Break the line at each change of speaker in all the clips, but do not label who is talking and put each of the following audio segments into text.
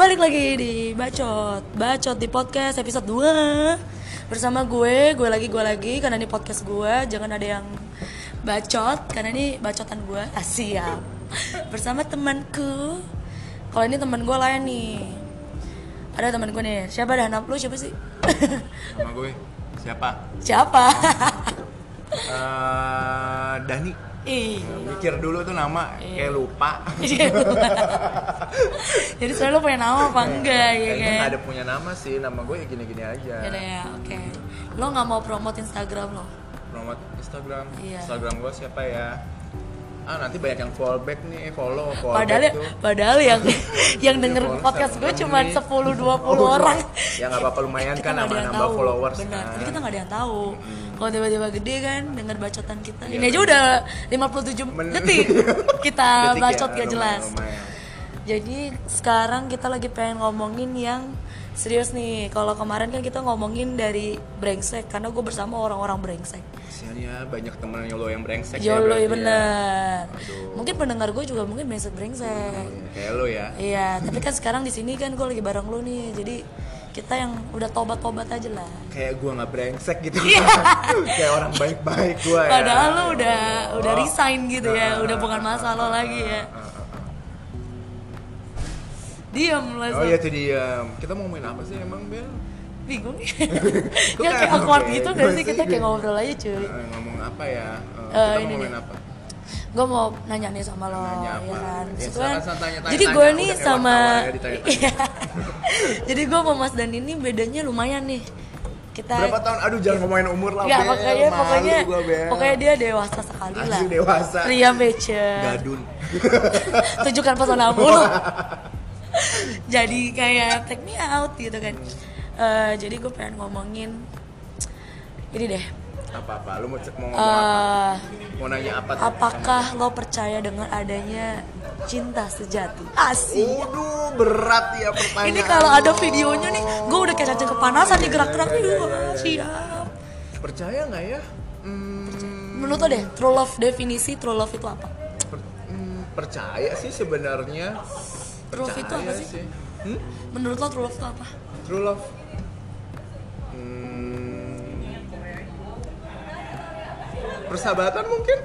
Balik lagi di Bacot Bacot di podcast episode 2 Bersama gue, gue lagi, gue lagi Karena ini podcast gue, jangan ada yang bacot Karena ini bacotan gue, ah, siap Bersama temanku Kalau ini teman gue lain nih Ada teman gue nih, siapa dah nama lu siapa sih?
Nama gue siapa?
siapa?
Eh, Dani.
Ih
Mikir dulu tuh nama
Iya.
kayak lupa.
Jadi soalnya lu punya nama apa enggak ya kan?
nggak ada punya nama sih. Nama gue ya gini-gini aja.
Ya udah ya, oke. Lo nggak mau promote Instagram lo?
Promote Instagram.
Iya.
Instagram gue siapa ya? Ah nanti banyak yang fallback nih, follow, follow.
Padahal ya, padahal yang yang denger podcast gue cuma
nih.
10 20
Oh,
orang.
Ya nggak apa-apa lumayan
Kita
kan
tahu.
followers
Benar.
kan.
Jadi kita nggak ada yang tahu. Kalau tiba-tiba gede kan denger bacotan kita.
Iya,
Ini aja udah 57
Men-
detik kita
Detik ya,
bacot gak
lumayan,
jelas.
lumayan.
Jadi sekarang kita lagi pengen ngomongin yang serius nih. Kalau kemarin kan kita ngomongin dari brengsek karena gue bersama orang-orang brengsek.
Kasihan ya banyak temen lo yang brengsek
Jolo
berarti
ya bener.
Aduh.
Mungkin pendengar gue juga mungkin brengsek brengsek.
Iya, Kayak lo ya.
Iya, tapi kan sekarang di sini kan gue lagi bareng lu nih, jadi kita yang udah tobat-tobat aja lah.
Kayak gue nggak brengsek gitu. kayak orang baik-baik gue ya.
Iya. Padahal lu udah udah
Oh.
resign gitu ya, udah bukan masalah lo lagi ya. Diam lah,
Oh iya tuh dia. Kita mau main apa sih emang Bel?
bingung. Ya
kan
kayak awkward gitu gak sih kita kayak ngobrol aja cuy.
Eh, ngomong apa ya? Eh,
Eh,
kita
ini
mau main apa?
Gue mau nanya nih sama lo,
Nanya apa?
ya kan.
Ya,
kan-
silakan, tanya-tanya,
jadi gue
Udah
nih sama,
ya.
Iya. jadi gue sama Mas Dan ini bedanya lumayan nih. Kita
Berapa tahun? Aduh jangan ngomongin umur lah Bel.
pokoknya
Malu
pokoknya
gua, Bel.
pokoknya dia dewasa sekali
Asli
lah.
dewasa.
Ria Becer.
Gadun.
Tunjukkan pesonamu lu. jadi kayak take me out gitu kan. Eh, jadi gue pengen ngomongin ini deh.
Apa-apa? Lu mau, mau ngomong apa?
eh
Mau nanya apa? tuh?
apakah lo percaya dengan adanya cinta sejati? Asik.
Waduh, berat ya pertanyaan.
Ini kalau ada videonya nih, gue udah kayak cacing kepanasan nih gerak-gerak nih.
Iya, iya, iya,
siap.
Percaya nggak ya? Hmm,
Menurut lo deh, true love definisi true love itu apa?
per- hmm, percaya sih sebenarnya.
True love itu apa sih?
Hmm?
Menurut lo true love itu apa?
True love. Hmm, persahabatan mungkin?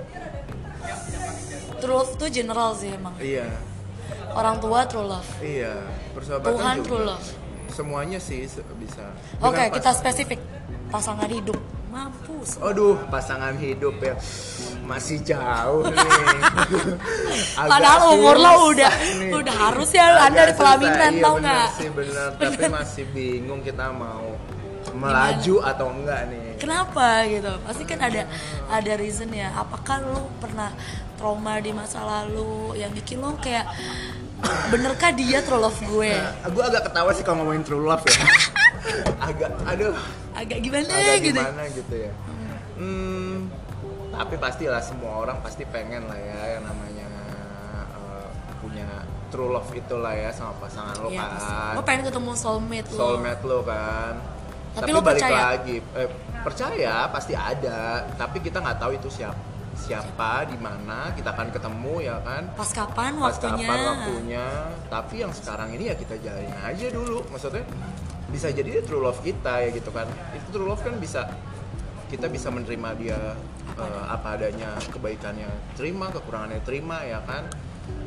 True love itu general sih emang.
Iya,
Orang tua true love.
iya. Persahabatan
Tuhan
juga.
true love.
Semuanya sih bisa.
Oke,
Dengan
kita spesifik. Pasangan hidup. Mampus.
Aduh, pasangan hidup ya masih jauh nih. Agak
Padahal umur lo udah
nih.
udah harus ya
Agak
anda di pelaminan
iya,
tau nggak?
sih bener, tapi masih bingung kita mau melaju atau enggak nih.
Kenapa gitu? Pasti kan ada ada reason ya. Apakah lo pernah trauma di masa lalu yang bikin lo kayak benerkah dia true love gue?
Nah, gue agak ketawa sih kalau ngomongin true love ya. agak, aduh,
Agak gimana
agak
gitu?
gimana gitu ya. Hmm, tapi pastilah semua orang pasti pengen lah ya yang namanya eh, punya true love itu lah ya sama pasangan lo
Iya, pasti.
kan.
Lo pengen ketemu soulmate lo.
soulmate lo kan.
Tapi lo
balik
percaya?
lagi, eh, percaya pasti ada, tapi kita nggak tahu itu siapa siapa di mana kita akan ketemu ya kan?
Pas kapan
pas
waktunya?
kapan waktunya? Tapi yang sekarang ini ya kita jalanin aja dulu. Maksudnya bisa jadi dia true love kita ya gitu kan? Itu true love kan bisa kita bisa menerima dia eh, apa adanya kebaikannya terima kekurangannya terima ya kan?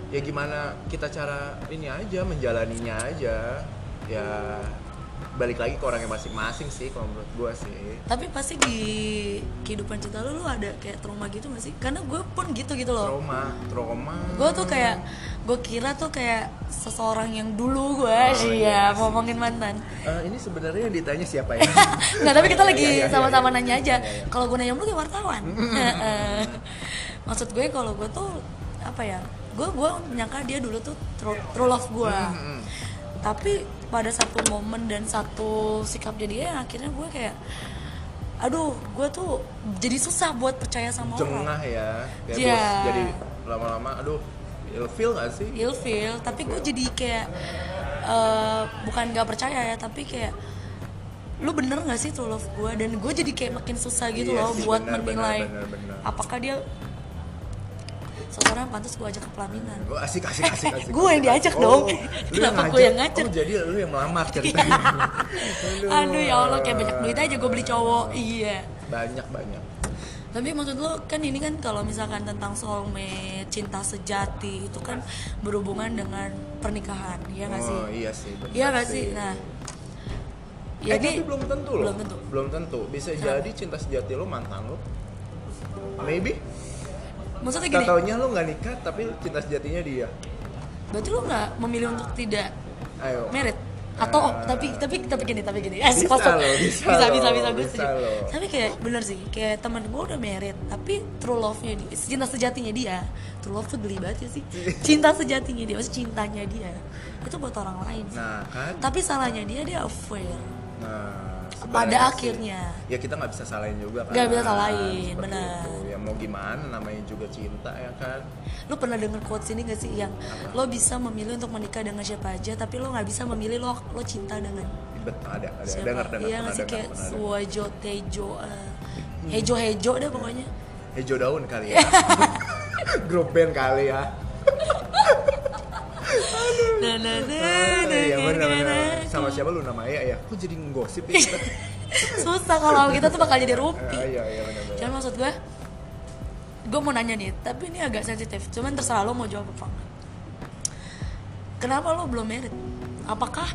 Ya gimana kita cara ini aja menjalaninya aja. Ya balik lagi ke orangnya masing-masing sih kalau menurut gua sih
Tapi pasti di kehidupan cinta lo, lo ada kayak trauma gitu gak sih? Karena gue pun gitu gitu loh.
trauma trauma
Gue tuh kayak gue kira tuh kayak seseorang yang dulu gue sih
iya
ya ngomongin mantan.
Eh, ini sebenarnya yang ditanya siapa ya
Nggak tapi kita lagi
Iya, iya, iya,
sama-sama nanya aja. Kalau gue nanya lu kayak wartawan. Heeh. Maksud gue kalau gue tuh apa ya? Gue gue menyangka dia dulu tuh true, true love gue.
Mm-mm.
Tapi pada satu momen dan satu sikapnya dia yang akhirnya gue kayak aduh gue tuh jadi susah buat percaya sama orang
jengah ya ya
Iya.
terus jadi lama-lama aduh ilfeel gak sih
ilfeel tapi gue jadi kayak eh, bukan gak percaya ya tapi kayak lu bener gak sih true love gue dan gue jadi kayak makin susah gitu
Iya
loh buat
bener,
menilai
bener, bener, bener.
apakah dia seseorang pantas gue ajak ke pelaminan
Oh, asik asik asik asik.
Gue yang diajak
Oh,
dong. Kenapa gue yang ngajak?
Oh, jadi lu yang melamar ceritanya.
aduh ya allah kayak banyak duit aja gue beli cowok iya
Banyak banyak.
tapi maksud lo kan ini kan kalau misalkan tentang soulmate cinta sejati itu kan berhubungan dengan pernikahan ya nggak sih
Oh iya sih.
iya nggak sih nah
Ya,
jadi
tapi belum tentu loh.
belum tentu
Belum tentu. Bisa jadi cinta sejati lo mantan lo. Maybe.
Maksudnya gini
taunya lo nggak nikah tapi cinta sejatinya dia.
berarti lo nggak memilih untuk tidak
Ayo.
merit atau
Ah.
tapi tapi tapi gini tapi gini eh,
Bisa loh, bisa
bisa
loh,
bisa bisa gue
bisa
setuju
loh.
tapi kayak bener sih kayak teman gue udah merit tapi true love nya dia cinta sejatinya dia true love tuh geli banget ya sih cinta sejatinya dia maksudnya cintanya dia itu buat orang lain sih.
Nah kan.
tapi salahnya dia dia affair
Nah,
pada
sih,
akhirnya
ya kita nggak bisa salahin juga kan.
Nggak bisa salahin, benar.
Mau gimana namanya juga cinta ya kan.
lu pernah denger quotes ini gak sih yang lo bisa memilih untuk menikah dengan siapa aja tapi lo nggak bisa memilih lo lo cinta dengan
Betul ada ada
siapa
dengar dengar
iya sih
dengar,
kayak
dengar.
suwajo tejo eh, hejo hejo deh pokoknya
Hejo daun kali ya. Grup band kali ya.
nah nah nah
Ah,
nah,
benar benar. Sama siapa lu namanya ya? Kok jadi ngosip ya?
susah kalau kita tuh bakal jadi
Ah,
rupi
iya iya benar
cuman maksud gue gue mau nanya nih tapi ini agak sensitif cuman terserah lo mau jawab apa enggak kenapa lo belum merit apakah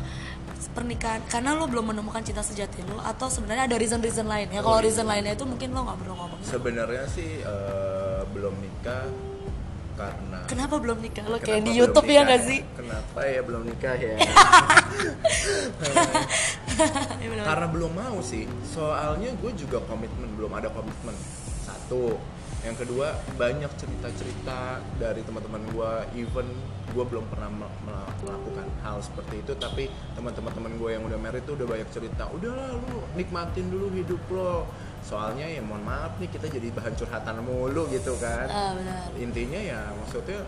pernikahan karena lo belum menemukan cinta sejati lo atau sebenarnya ada reason reason lain ya kalau reason lainnya itu mungkin lo nggak perlu ngomong
Sebenarnya sih eh, belum nikah karena
kenapa belum nikah lo kayak di YouTube ya nggak sih
Kenapa ya belum nikah ya?
Ya bener.
Karena belum mau sih. Soalnya gue juga komitmen belum ada komitmen. Satu. Yang kedua banyak cerita-cerita dari teman-teman gue. Even gue belum pernah me- me- melakukan hal seperti itu. Tapi teman-teman teman gue yang udah married tuh udah banyak cerita. Udahlah lu nikmatin dulu hidup lo. Soalnya ya mohon maaf nih kita jadi bahan curhatan mulu gitu kan
ah benar
intinya ya maksudnya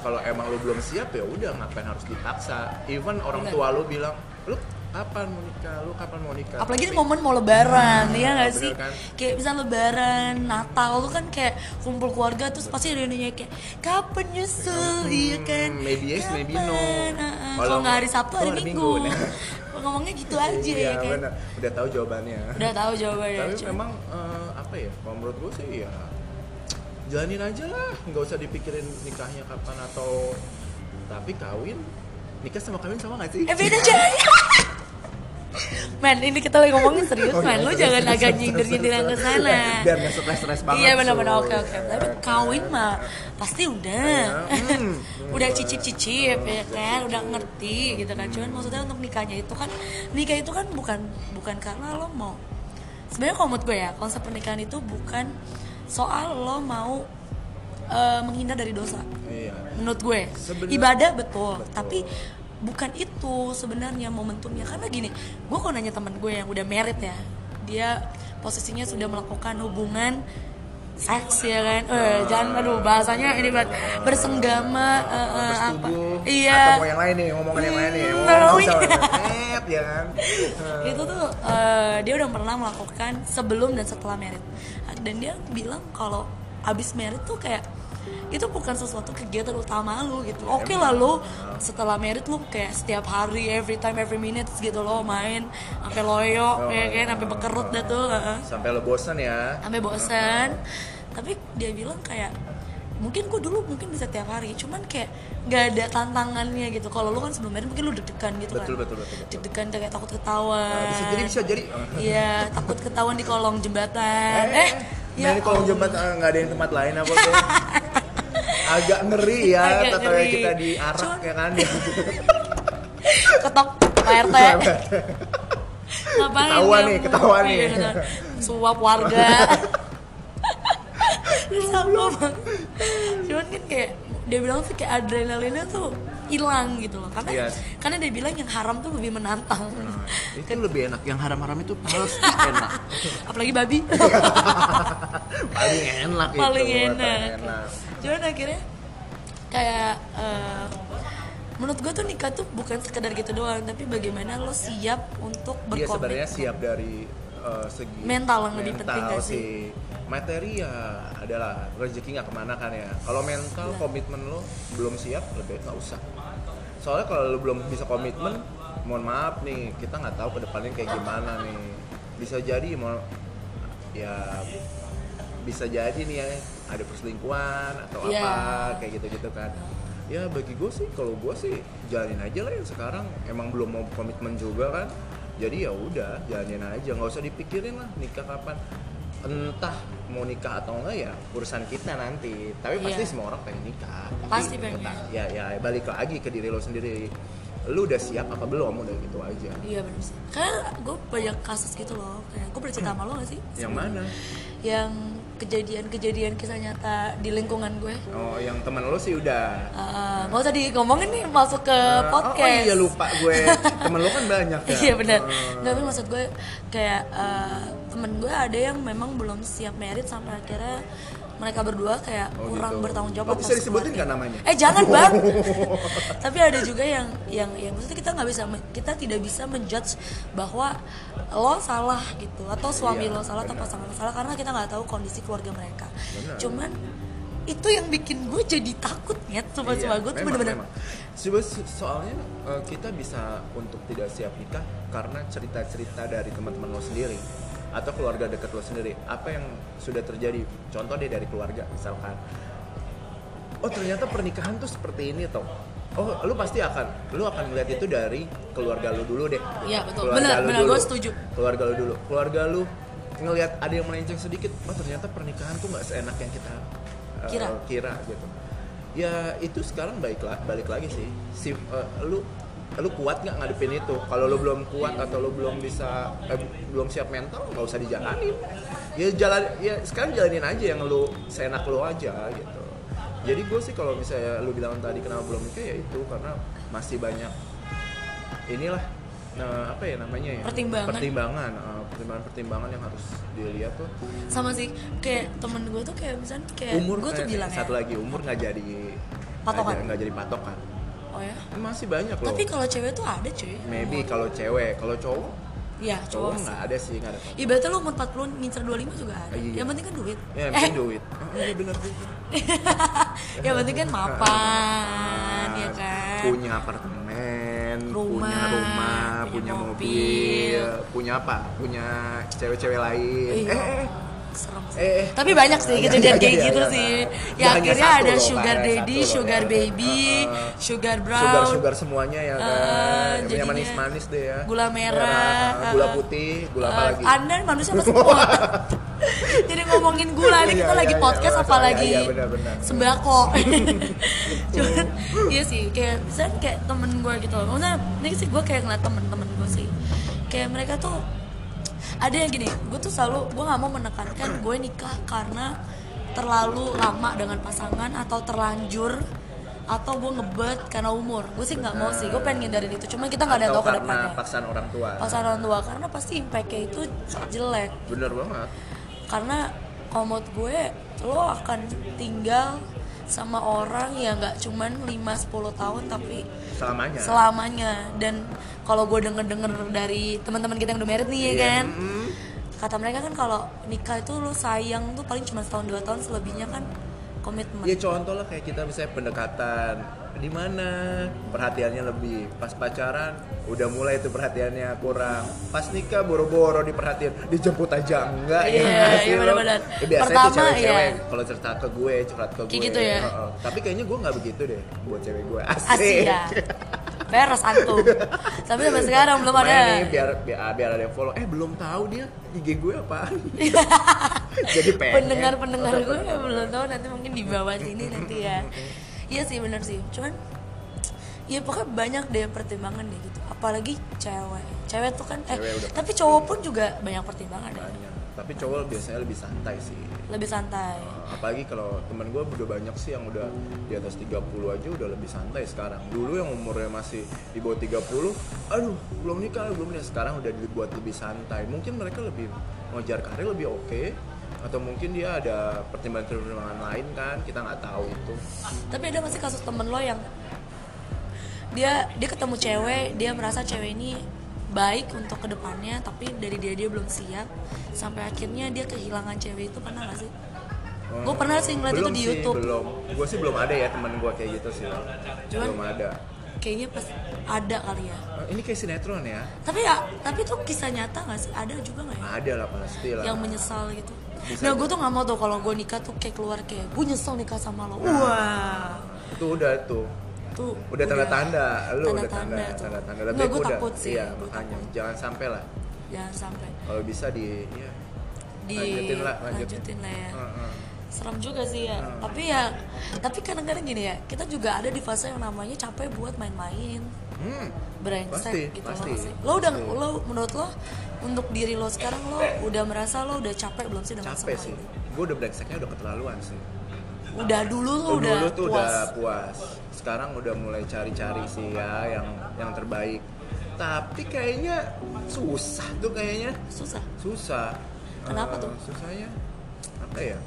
kalau emang lu belum siap ya udah ngapain harus dipaksa even orang
Bener.
tua lu bilang lu kapan mau nikah? Lu kapan mau nikah?
Apalagi ini
Tapi-
momen mau lebaran ya nggak sih?
kan?
kayak bisa lebaran Natal tuh kan kayak kumpul keluarga terus pasti ada yang nanya kayak kapan nyusul? Iya kan?
Hmm, maybe yes, maybe no.
Kapan? Ah.
Kalau
nggak hari Sabtu hari
oh, hari
Minggu,
Minggu.
ngomongnya gitu aja
iya
ya kan?
bener. Udah tahu jawabannya.
Udah tahu jawabannya
tapi
cuman-
memang eh, apa ya kalau menurut gue sih ya jalanin aja lah. Nggak usah dipikirin nikahnya kapan atau tapi kawin nikah sama kawin sama nggak sih?
Eh beda aja Men, ini kita lagi ngomongin serius,
Oh,
men.
iya,
Lu
terus,
jangan
terus,
agak
terus,
nyindir-nyindir yang ke sana.
biar nggak stres-stres banget
Iya benar-benar oke oke. Tapi kawin mah pasti udah,
Hmm.
udah cicip-cicip ya kan, udah ngerti gitu kan. Cuman maksudnya untuk nikahnya itu kan, nikah itu kan bukan bukan karena lo mau. Sebenarnya kalau menurut gue ya, konsep pernikahan itu bukan soal lo mau eh, menghindar dari dosa
iya
menurut gue ibadah betul,
Betul.
tapi bukan itu sebenarnya momentumnya. Karena gini gue kalau nanya teman gue yang udah married ya dia posisinya sudah melakukan hubungan seks ya kan? Eh jangan aduh bahasanya ini banget. Bersenggama eh, eh, apa? iya.
atau yang lain nih ngomongin yang lain nih.
Hmm,
oh,
iya.
Net, ya kan?
Itu tuh eh, dia udah pernah melakukan sebelum dan setelah merit. Dan dia bilang kalau abis merit tuh kayak itu bukan sesuatu kegiatan utama lu gitu. Oke lah lu setelah merit lu kayak setiap hari every time every minute gitu lo main sampai loyo ya kan sampai bekerut dah tuh
sampai lo bosan ya?
Sampai bosan tapi dia bilang kayak mungkin gue dulu mungkin bisa tiap hari cuman kayak nggak ada tantangannya gitu kalau lu kan sebelum merit mungkin lu deg-degan gitu
Betul,
kan
betul, betul, betul.
deg-degan kayak takut ketahuan
Nah, bisa jadi bisa jadi
Iya, takut ketahuan di kolong jembatan. Eh,
nah ini kolong
Allah.
jembatan eh, nggak ada yang tempat lain apa tuh agak ngeri ya
Agak ngeri.
kita diarak
Cuman-
ya kan
Ketok Pak RT. Ngapain?
Ketahuan nih, ketahuan
Iya,
nih.
Suap warga. Banget. Cuman kan kayak dia bilang sih kayak adrenalinnya tuh hilang gitu loh karena
Iya.
karena dia bilang yang haram tuh lebih menantang
itu lebih enak yang haram-haram itu pasti enak
apalagi babi
paling enak itu
paling
paling
enak. Cuman akhirnya kayak eh, menurut gue tuh nikah tuh bukan sekedar gitu doang, tapi bagaimana lo siap untuk
dia
berkomitmen.
sebenarnya siap dari eh, segi
Mental yang lebih penting gak sih?
materi ya adalah rezeki nggak ke mana kan ya kalau mental
Iya.
komitmen lo belum siap lebih nggak usah soalnya kalau lo belum bisa komitmen mohon maaf nih kita nggak tahu ke depannya kayak gimana nih bisa jadi mau ya bisa jadi nih ya ada perselingkuhan atau
Iya.
apa kayak gitu-gitu kan ya bagi gue sih kalau gue sih jalanin aja lah yang sekarang emang belum mau komitmen juga kan jadi ya udah jalanin aja nggak usah dipikirin lah nikah kapan entah mau nikah atau enggak ya urusan kita nanti tapi pasti
Iya.
semua orang pengen nikah
Pasti pengen.
entah- ya ya balik lagi ke diri lo sendiri lu udah siap apa belum udah gitu aja
Iya bener sih. Kayak gue banyak kasus gitu loh. Kayak gue pernah cerita sama lo gak sih?
yang mana
Yang kejadian-kejadian kisah nyata di lingkungan gue.
oh yang teman lo sih udah
Uh, nggak usah di ngomongin nih masuk ke
Eh,
podcast.
oh, oh iya lupa gue temen lo kan banyak ya
Iya benar.
Eh,
Nggak tapi maksud gue kayak uh, temen gue ada yang memang belum siap merit sampai akhirnya mereka berdua kayak
Oh,
kurang
gitu.
bertanggung jawab
Oh, bisa disebutin nggak namanya?
Eh jangan bang. Tapi ada juga yang yang yang maksudnya kita nggak bisa kita tidak bisa menjudge bahwa lo salah gitu atau suami
Iya,
lo salah atau
benar.
pasangan lo salah karena kita nggak tahu kondisi keluarga mereka.
Benar.
Cuman itu yang bikin gue jadi takut ya coba coba gue tuh bener-bener.
Coba so- soalnya eh, kita bisa untuk tidak siap nikah karena cerita-cerita dari teman-teman lo sendiri atau keluarga dekat lo sendiri. Apa yang sudah terjadi? Contoh deh dari keluarga misalkan. Oh ternyata pernikahan tuh seperti ini toh. Oh, lu pasti akan, lu akan melihat itu dari keluarga lu dulu deh.
Iya, betul.
Keluarga
Benar, benar, gua setuju.
Keluarga lu dulu. Keluarga lu ngelihat ada yang melenceng sedikit, oh ternyata pernikahan tuh nggak seenak yang kita uh,
Kira.
kira gitu ya itu sekarang balik la- balik lagi sih si uh, lu lu kuat nggak ngadepin itu? Kalau lu belum kuat atau lu belum bisa eh, belum siap mental nggak usah dijalanin. Ya jalan ya sekarang jalanin aja yang lu seenak lu aja gitu. Jadi gue sih kalau misalnya lu bilang tadi kenapa belum nikah ya itu karena masih banyak inilah nah apa ya namanya ya?
Pertimbangan.
pertimbangan uh, pertimbangan pertimbangan yang harus dilihat tuh.
Sama sih kayak temen gue tuh kayak misalnya kayak
umur
gue tuh
eh,
bilang
satu
ya
lagi umur nggak jadi
Patokan.
nggak jadi patokan
oh ya?
Masih banyak loh.
tapi kalau cewek tuh ada cuy.
Maybe kalau cewek. Kalau cowok?
Iya
cowok
cowok sih.
nggak ada sih nggak ada.
Ibaratnya lu umur 40 ngincer 25 juga ada.
Iya.
Yang penting kan duit.
Ya yang
Eh.
penting duit. Oh, iya benar juga.
Yang penting kan mapan ya kan?
punya apartemen
Rumah,
punya rumah
punya
punya,
mobil.
mobil. punya apa? Punya cewek-cewek lain.
Iya.
eh, eh,
Serem sih.
Eh, eh.
Tapi banyak sih
Iya,
kejadian
iya,
kayak
iya,
gitu
iya,
sih. Ya akhirnya ada
loh,
sugar daddy,
loh,
sugar
ya.
baby, sugar brown,
sugar sugar semuanya ya
Eh,
kan yang
jadinya
manis manis deh ya
gula merah,
eh, gula
eh,
putih gula apa
Eh,
lagi
Anda manusia apa semua? Jadi ngomongin gula nih kita lagi podcast
iya,
apa lagi sembako. Cuman iya sih kayak misalnya kayak temen gue gitu. Maksudnya ini sih gue kayak ngeliat temen-temen gue sih. Kayak mereka tuh ada yang gini, gue tuh selalu gue nggak mau menekankan gue nikah karena terlalu lama dengan pasangan atau terlanjur atau gue ngebet karena umur. Gue sih nggak mau sih gue pengen ngindarin itu. Cuma kita nggak ada tahu ke
karena
depannya.
paksaan orang tua.
Pasangan orang tua karena pasti impactnya itu jelek.
Bener banget.
Karena menurut gue lo akan tinggal sama orang yang nggak cuman 5-10 tahun tapi
selamanya.
selamanya. Dan kalau gue denger denger dari teman-teman kita yang udah married nih ya
Iya,
kan?
Mm.
kata mereka kan kalau nikah itu lo sayang tuh paling cuma setahun dua tahun selebihnya kan komitmen
Ya contoh lah kayak kita misalnya pendekatan di mana perhatiannya lebih pas pacaran udah mulai tuh perhatiannya kurang pas nikah boro-boro diperhatiin dijemput aja enggak
Iya,
sih
iya,
lo?
benar-benar.
Ya, biasanya tuh
Pertama,
cewek-cewek
iya.
kalau cerita ke gue curhat ke gue
gitu ya?
Heeh. tapi kayaknya gue nggak begitu deh buat cewek gue asik,
asik ya beres antum. Tapi sampai sekarang belum ada.
nih, biar, biar biar ada yang follow. Eh belum tahu dia IG gue apaan jadi pengen.
Pendengar-pendengar gue yang belum tahu. Nanti mungkin di bawah sini nanti ya. Iya sih bener sih. Cuman ya pokoknya banyak deh pertimbangan deh gitu. Apalagi cewek. Cewek tuh kan eh
Cewek udah
tapi cowok pun juga banyak pertimbangan.
Tapi cowok biasanya lebih santai sih.
Lebih santai.
Apalagi kalau temen gue udah banyak sih yang udah di atas 30 aja udah lebih santai sekarang. Dulu yang umurnya masih di bawah 30 aduh belum nikah belum nikah. Sekarang udah dibuat lebih santai. Mungkin mereka lebih ngejar karir lebih oke atau mungkin dia ada pertimbangan-pertimbangan lain kan kita nggak tahu itu.
Tapi ada gak sih kasus temen lo yang dia dia ketemu cewek dia merasa cewek ini baik untuk ke depannya tapi dari dia dia belum siap. Sampai akhirnya dia kehilangan cewek itu pernah gak sih? Gue pernah sih ngeliat itu di
sih,
YouTube.
belum. Gue sih belum ada ya temen gue kayak gitu sih.
Cuman-
belum ada.
kayaknya pas ada kali ya.
Eh, ini kayak sinetron ya?
Tapi ya tapi itu kisah nyata gak sih? Ada juga gak ya?
Ada lah pasti lah
yang menyesal gitu.
Bisa
nah gue tuh nggak mau tuh kalau gue nikah tuh kayak keluar kayak gue nyesel nikah sama lo.
Nah.
wah.
Itu udah tuh
tuh
udah tanda-tanda lu udah
Tanda-tanda
tanda
tuh.
tanda-tanda Lebih udah-
takut sih,
iya makanya
takut.
jangan sampai lah
jangan sampai
kalau bisa di ya
di
Lanjutin lah, lanjutin.
lanjutin lah ya
Heeh.
serem juga sih ya tapi ya tapi kadang-kadang gini ya kita juga ada di fase yang namanya capek buat main-main
hmm.
brengsek
Pasti,
gitu
pasti,
sih. lo udah
pasti.
lo menurut lo untuk diri lo sekarang lo udah merasa lo udah capek belum sih dengan
capek sih
ini?
gue udah brengseknya udah keterlaluan sih
udah dulu lo
Oh,
udah
dulu tuh
puas
udah puas. sekarang udah mulai cari-cari sih ya yang yang terbaik. Tapi kayaknya susah tuh kayaknya.
Susah?
Susah.
Kenapa
Eh,
tuh?
susahnya apa ya?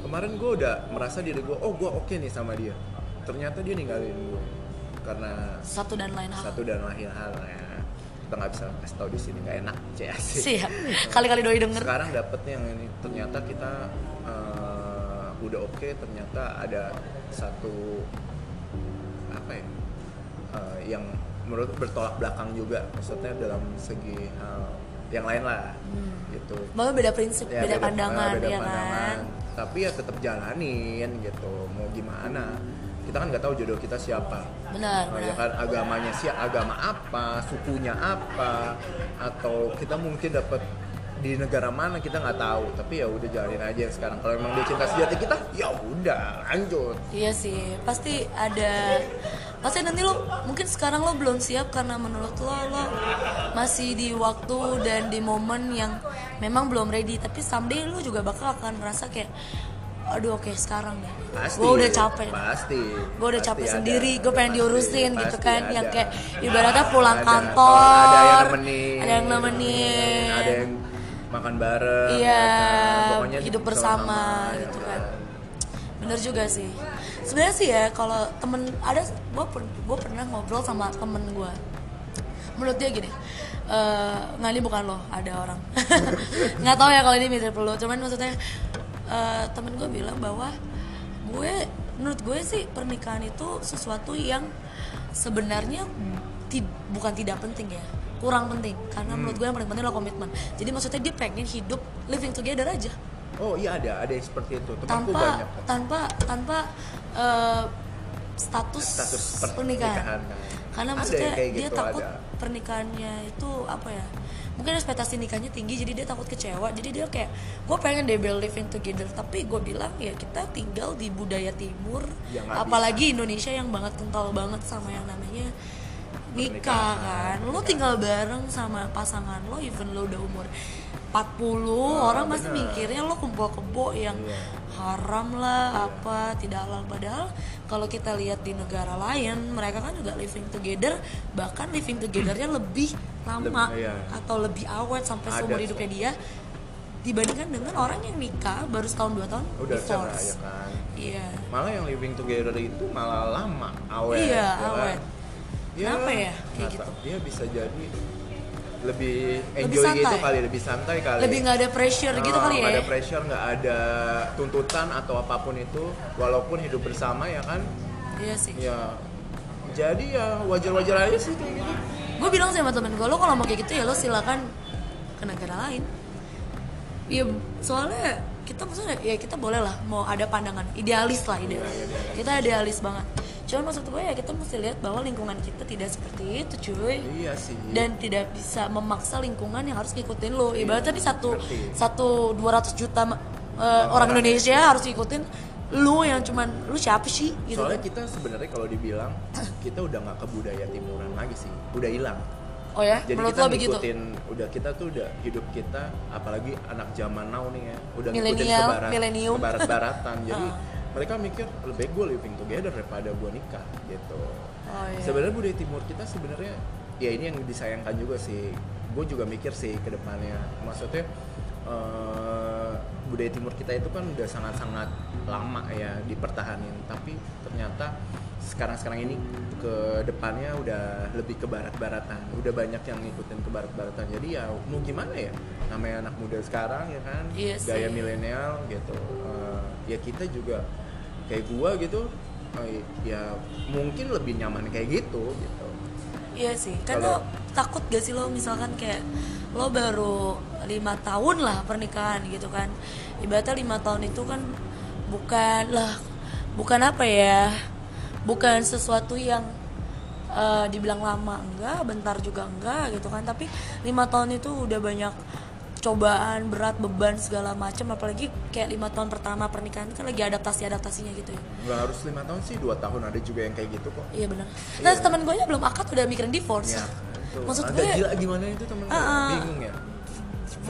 Kemarin gue udah merasa diri gue oh gue oke nih sama dia. Ternyata dia ninggalin gue karena
satu dan lain hal.
Satu dan lain hal ya. Kita nggak bisa kasih tahu di sini nggak enak CS
siap. Kali-kali doi denger.
Sekarang dapetnya yang ini. Ternyata kita udah oke ternyata ada satu apa ya eh, yang menurut bertolak belakang juga maksudnya dalam segi hal yang lain lah gitu
Malah beda prinsip,
Ya,
beda, pandangan,
beda
ya
pandangan.
kan?
tapi ya tetap jalanin gitu mau gimana kita kan nggak tahu jodoh kita siapa
Benar,
Nah,
benar.
ya kan agamanya sih agama apa sukunya apa atau kita mungkin dapat di negara mana kita nggak tahu. Tapi ya udah jalanin aja sekarang. Kalau emang dia cinta sejati kita ya udah lanjut.
Iya sih, pasti ada pasti nanti lo mungkin sekarang lo belum siap karena menurut lo lo masih di waktu dan di momen yang memang belum ready. Tapi someday lo juga bakal akan merasa kayak aduh oke sekarang deh
pasti
gue udah capek.
pasti.
Gue udah capek
ada.
sendiri gue pengen
Pasti,
diurusin gitu
pasti
kan
ada.
yang kayak ibaratnya pulang
Ada.
kantor.
Ada yang nemenin.
Ada yang nemenin.
Ada yang makan bareng
Iya,
ya kan? Pokoknya
hidup bersama
ya
gitu kan. bener juga sih sebenarnya sih ya kalau temen ada gue gue pernah ngobrol sama temen gue menurut dia gini nggak ini bukan lo ada orang nggak tahu ya kalau ini mirip lo cuman maksudnya eh, temen gue bilang bahwa gue menurut gue sih pernikahan itu sesuatu yang sebenarnya ti- bukan tidak penting ya kurang penting karena menurut gue yang paling penting adalah komitmen jadi maksudnya dia pengen hidup living together aja
oh iya ada ada yang seperti itu temanku
tanpa
banyak
tanpa tanpa eh, status,
Status per-
pernikahan.
pernikahan.
Karena
Ada
maksudnya
kayak
dia
gitu,
takut
ada.
pernikahannya itu apa ya? Mungkin ekspektasi nikahnya tinggi jadi dia takut kecewa. Jadi dia kayak gue pengen deh living together tapi gue bilang ya kita tinggal di budaya timur
Ya,
apalagi Indonesia yang banget kental banget sama yang namanya nikah kan. Lo tinggal bareng sama pasangan lo even lo udah umur 40 orang pasti
bener.
mikirnya lo kumpul kebo yang
Iya.
haram lah apa tidak halal padahal kalau kita lihat di negara lain mereka kan juga living together bahkan living togethernya lebih lama
Lebih, iya.
atau lebih awet sampai seumur
so.
hidupnya dia dibandingkan dengan orang yang nikah baru setahun dua tahun
udah
divorce
ya kan
iya
malah yang living together itu malah lama awet
Iya,
ya kan?
Awet. Kenapa ya? Kayak gitu?
dia bisa jadi lebih
Lebih
enjoy
santai.
gitu kali lebih santai kali.
Lebih nggak ada pressure gitu
Oh,
kali ya?
nggak ada pressure nggak ada tuntutan atau apa pun itu. Walaupun hidup bersama ya kan?
Iya sih.
Ya. Jadi ya wajar-wajar aja sih kayak gitu.
Gue bilang sih sama temen gue lo kalau mau kayak gitu ya lo silakan ke negara lain. Ya soalnya kita maksudnya ya kita boleh lah mau ada pandangan idealis lah idealis. Kita idealis banget cuman maksud gue ya kita mesti lihat bahwa lingkungan kita tidak seperti itu cuy.
Iya sih.
Dan tidak bisa memaksa lingkungan yang harus ngikutin lo. Ibaratnya nih satu
ngerti.
satu 200 juta uh, orang Indonesia harus ngikutin lu yang cuman lu siapa sih? Gitu
soalnya
kan.
kita sebenarnya kalau dibilang kita udah nggak ke budaya timuran lagi sih. Udah hilang.
Oh ya?
Jadi
menurut
kita
lo begitu?
ngikutin udah kita tuh udah hidup kita apalagi anak zaman now nih ya udah ngikutin
Milenial,
ke barat ke barat baratan jadi
Ah.
Mereka mikir lebih baik gue living together daripada gue nikah gitu.
Oh, iya.
sebenarnya budaya timur kita sebenarnya ya ini yang disayangkan juga sih. Gue juga mikir sih ke depannya. Maksudnya eh, budaya timur kita itu kan udah sangat-sangat lama ya dipertahanin. Tapi ternyata sekarang-sekarang ini ke depannya udah lebih ke barat-baratan. Udah banyak yang ngikutin ke barat-baratan. Jadi ya mau gimana ya? Namanya anak muda sekarang ya kan?
Iya
gaya milenial gitu. Eh, ya kita juga kayak gua gitu eh, ya mungkin lebih nyaman kayak gitu gitu.
Iya sih, kan lo takut gak sih lo misalkan kayak lo baru lima tahun lah pernikahan gitu kan? Ibaratnya lima tahun itu kan bukan lah bukan apa ya bukan sesuatu yang eh, dibilang lama enggak bentar juga enggak gitu kan? Tapi lima tahun itu udah banyak cobaan berat beban segala macam apalagi kayak lima tahun pertama pernikahan kan lagi adaptasi adaptasinya gitu ya.
Nggak harus lima tahun sih dua tahun ada juga yang kayak gitu kok.
Iya benar. Nah teman gue belum akad udah mikirin divorce.
Ya itu.
maksud
agak
gue
gila gimana itu temen gue?
Ah, ah.
bingung ya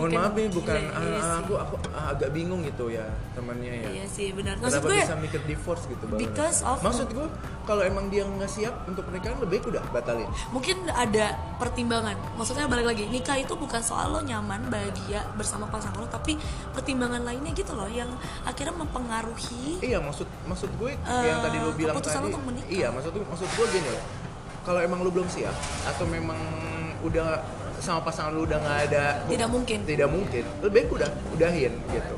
mohon maaf nih bukan
iya
ah,
sih.
aku aku ah, agak bingung gitu ya temannya ya
Iya sih benar. Maksud
Kenapa
gue
bisa mikir divorce gitu
because of-
Maksud gue kalau emang dia nggak siap untuk pernikahan lebih baik udah batalin.
mungkin ada pertimbangan. Maksudnya balik lagi nikah itu bukan soal lo nyaman bahagia bersama pasangan lo, tapi pertimbangan lainnya gitu loh yang akhirnya mempengaruhi.
Iya maksud maksud gue
Eh,
yang tadi lu bilang tadi.
untuk menikah.
Iya maksud maksud gue gini loh. Kalau emang lu belum siap atau memang udah sama pasangan lu udah nggak ada
Tidak mungkin.
tidak mungkin. Lebih baik udah udahin gitu.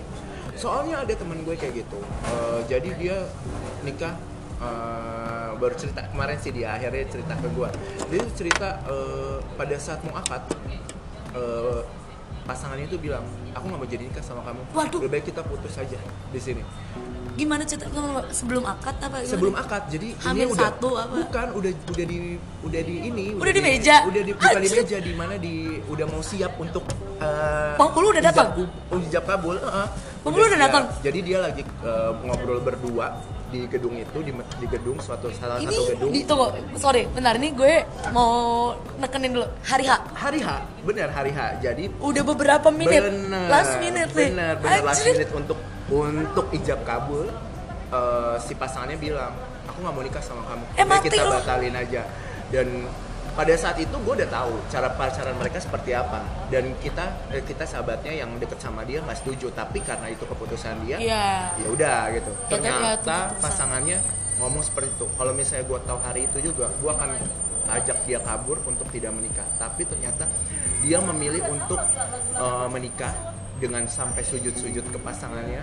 Soalnya ada temen gue kayak gitu. Eh, jadi dia nikah eh, baru cerita kemarin sih dia akhirnya cerita ke gue dia cerita eh, pada saat mau akad eh, pasangannya itu bilang aku nggak mau jadi nikah sama kamu.
Waduh.
lebih baik kita putus aja di sini
Gimana cerita sebelum akad apa? gimana?
sebelum akad jadi
Hamil
ini udah
satu apa?
bukan udah udah di udah di ini
Udah di meja?
udah di bukan di meja di mana di udah mau siap untuk uh,
Penghulu udah datang?
oh hijab kabul heeh.
Penghulu udah
siap.
datang?
jadi dia lagi uh, ngobrol berdua di gedung itu di, di gedung suatu salah
Ini
satu gedung
di, tunggu, sorry, bentar ini gue mau nekenin dulu hari H.
hari H benar hari H jadi
Udah beberapa menit,
Bener,
last minute nih.
bener, bener last minute untuk untuk ijab kabul eh, si pasangannya bilang aku nggak mau nikah sama kamu.
Eh, mati
kita batalin aja. Dan pada saat itu gue udah tahu cara pacaran mereka seperti apa. Dan kita eh, kita sahabatnya yang deket sama dia nggak setuju. Tapi karena itu keputusan dia
Iya.
ya udah gitu.
Ya, ya,
ternyata pasangannya ngomong seperti itu. Kalau misalnya gue tahu hari itu juga gue akan ajak dia kabur untuk tidak menikah. Tapi ternyata dia memilih untuk eh, menikah dengan sampai sujud-sujud ke pasangannya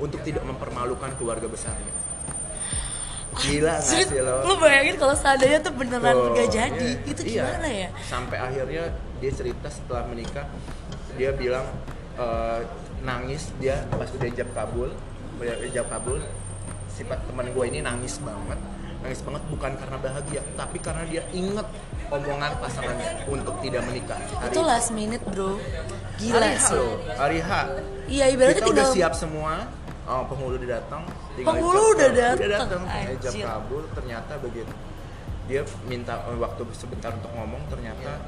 untuk tidak mempermalukan keluarga besarnya gila nggak
Serius,
sih lo
lu bayangin kalau seandainya tuh beneran
Tuh,
gak jadi,
iya.
itu
Iya.
gimana ya?
Sampai akhirnya dia cerita setelah menikah, dia bilang eh, nangis dia pas udah ijab kabul, udah ijab kabul, sifat teman gue ini nangis banget, nangis banget bukan karena bahagia, tapi karena dia inget omongan pasangannya untuk tidak menikah. Hari
Itu last minute bro, gila
hari
sih.
loh, hari H.
Iya ibaratnya
Kita
tinggal
udah siap semua. Oh, penghulu udah datang.
Penghulu udah datang,
Udah datang. Ijab kabul ternyata begitu. Dia minta eh, waktu sebentar untuk ngomong ternyata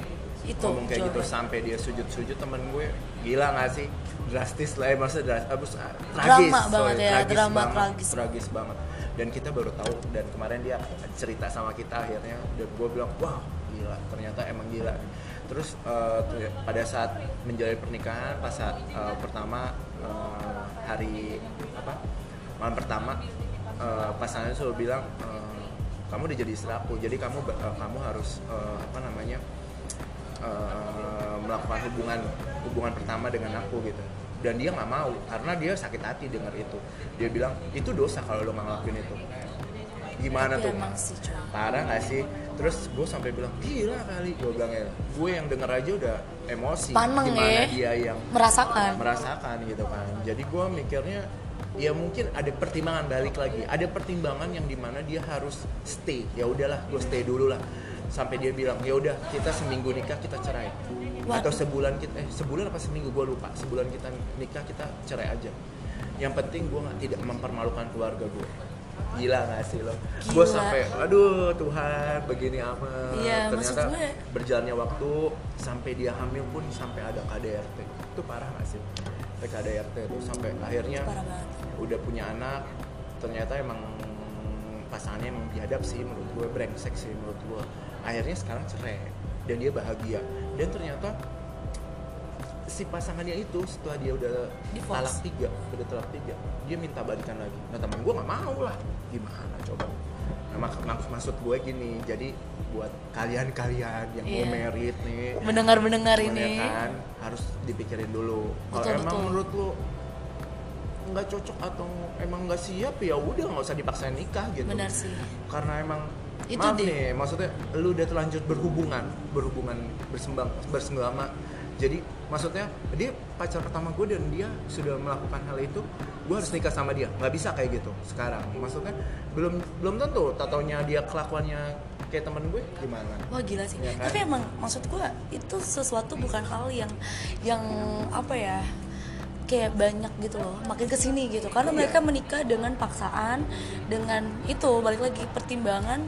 Itu
ngomong kayak gitu sampai dia sujud-sujud temen gue gila gak sih drastis lah ya maksudnya dras, abis, ah,
Drama
tragis
banget
sorry,
ya,
tragis
drama
banget,
tragis.
tragis banget dan kita baru tahu dan kemarin dia cerita sama kita akhirnya dan gue bilang wah gila ternyata emang gila terus ter- pada saat menjalani pernikahan pas saat eh, pertama eh, hari apa malam pertama eh, pasangannya selalu bilang eh, kamu udah jadi istri aku jadi kamu eh, kamu harus eh, apa namanya eh, melakukan hubungan hubungan pertama dengan aku gitu. Dan dia nggak mau karena dia sakit hati dengar itu. Dia bilang itu dosa kalau lo ngelakuin itu gimana tuh?
sih
parah gak sih? Terus gue sampai bilang gila kali gue bilang ya gue yang denger aja udah emosi
Paneng
gimana
ya.
dia yang
Merasakan.
merasakan gitu kan. Jadi gue mikirnya ya mungkin ada pertimbangan balik lagi. Ada pertimbangan yang di mana dia harus stay. Ya udahlah gue stay dulu lah. Sampai dia bilang ya udah kita seminggu nikah kita cerai.
Waduh.
atau sebulan kita eh sebulan apa seminggu gue lupa. Sebulan kita nikah kita cerai aja. Yang penting gue nggak tidak mempermalukan keluarga gue gila gak sih lo? Gue sampai aduh Tuhan begini amat.
Iya, maksud
ternyata
gue-
berjalannya waktu sampai dia hamil pun sampai ada KDRT itu parah gak sih? Sampai KDRT itu sampai akhirnya udah punya anak. Ternyata emang pasangannya emang biadab sih menurut gue brengsek sih menurut gue akhirnya sekarang cerai dan dia bahagia. Dan ternyata si pasangannya itu setelah dia udah
Divorce.
talak tiga udah talak tiga dia minta balikan lagi. Nah teman gue nggak mau lah. Gimana coba? Nah, mak- mak- maksud gue gini jadi buat kalian-kalian yang mau
Iya.
merit nih
mendengar-mendengar
cuman
ini.
ya kan? Harus dipikirin dulu. Kalau emang
betul.
menurut lu nggak cocok atau emang nggak siap ya udah nggak usah dipaksain nikah gitu.
Benar sih.
Karena emang
Itu
maaf
deh.
nih maksudnya lu udah terlanjur berhubungan berhubungan bersembang bersenggama jadi maksudnya dia pacar pertama gue dan dia sudah melakukan hal itu gue harus nikah sama dia nggak bisa kayak gitu sekarang maksudnya belum belum tentu tatonya dia kelakuannya kayak temen gue gimana
Wah gila sih.
Ya kan?
Tapi emang maksud gua itu sesuatu bukan hal yang yang apa ya kayak banyak gitu loh makin ke sini gitu karena
Iya.
mereka menikah dengan paksaan dengan itu balik lagi pertimbangan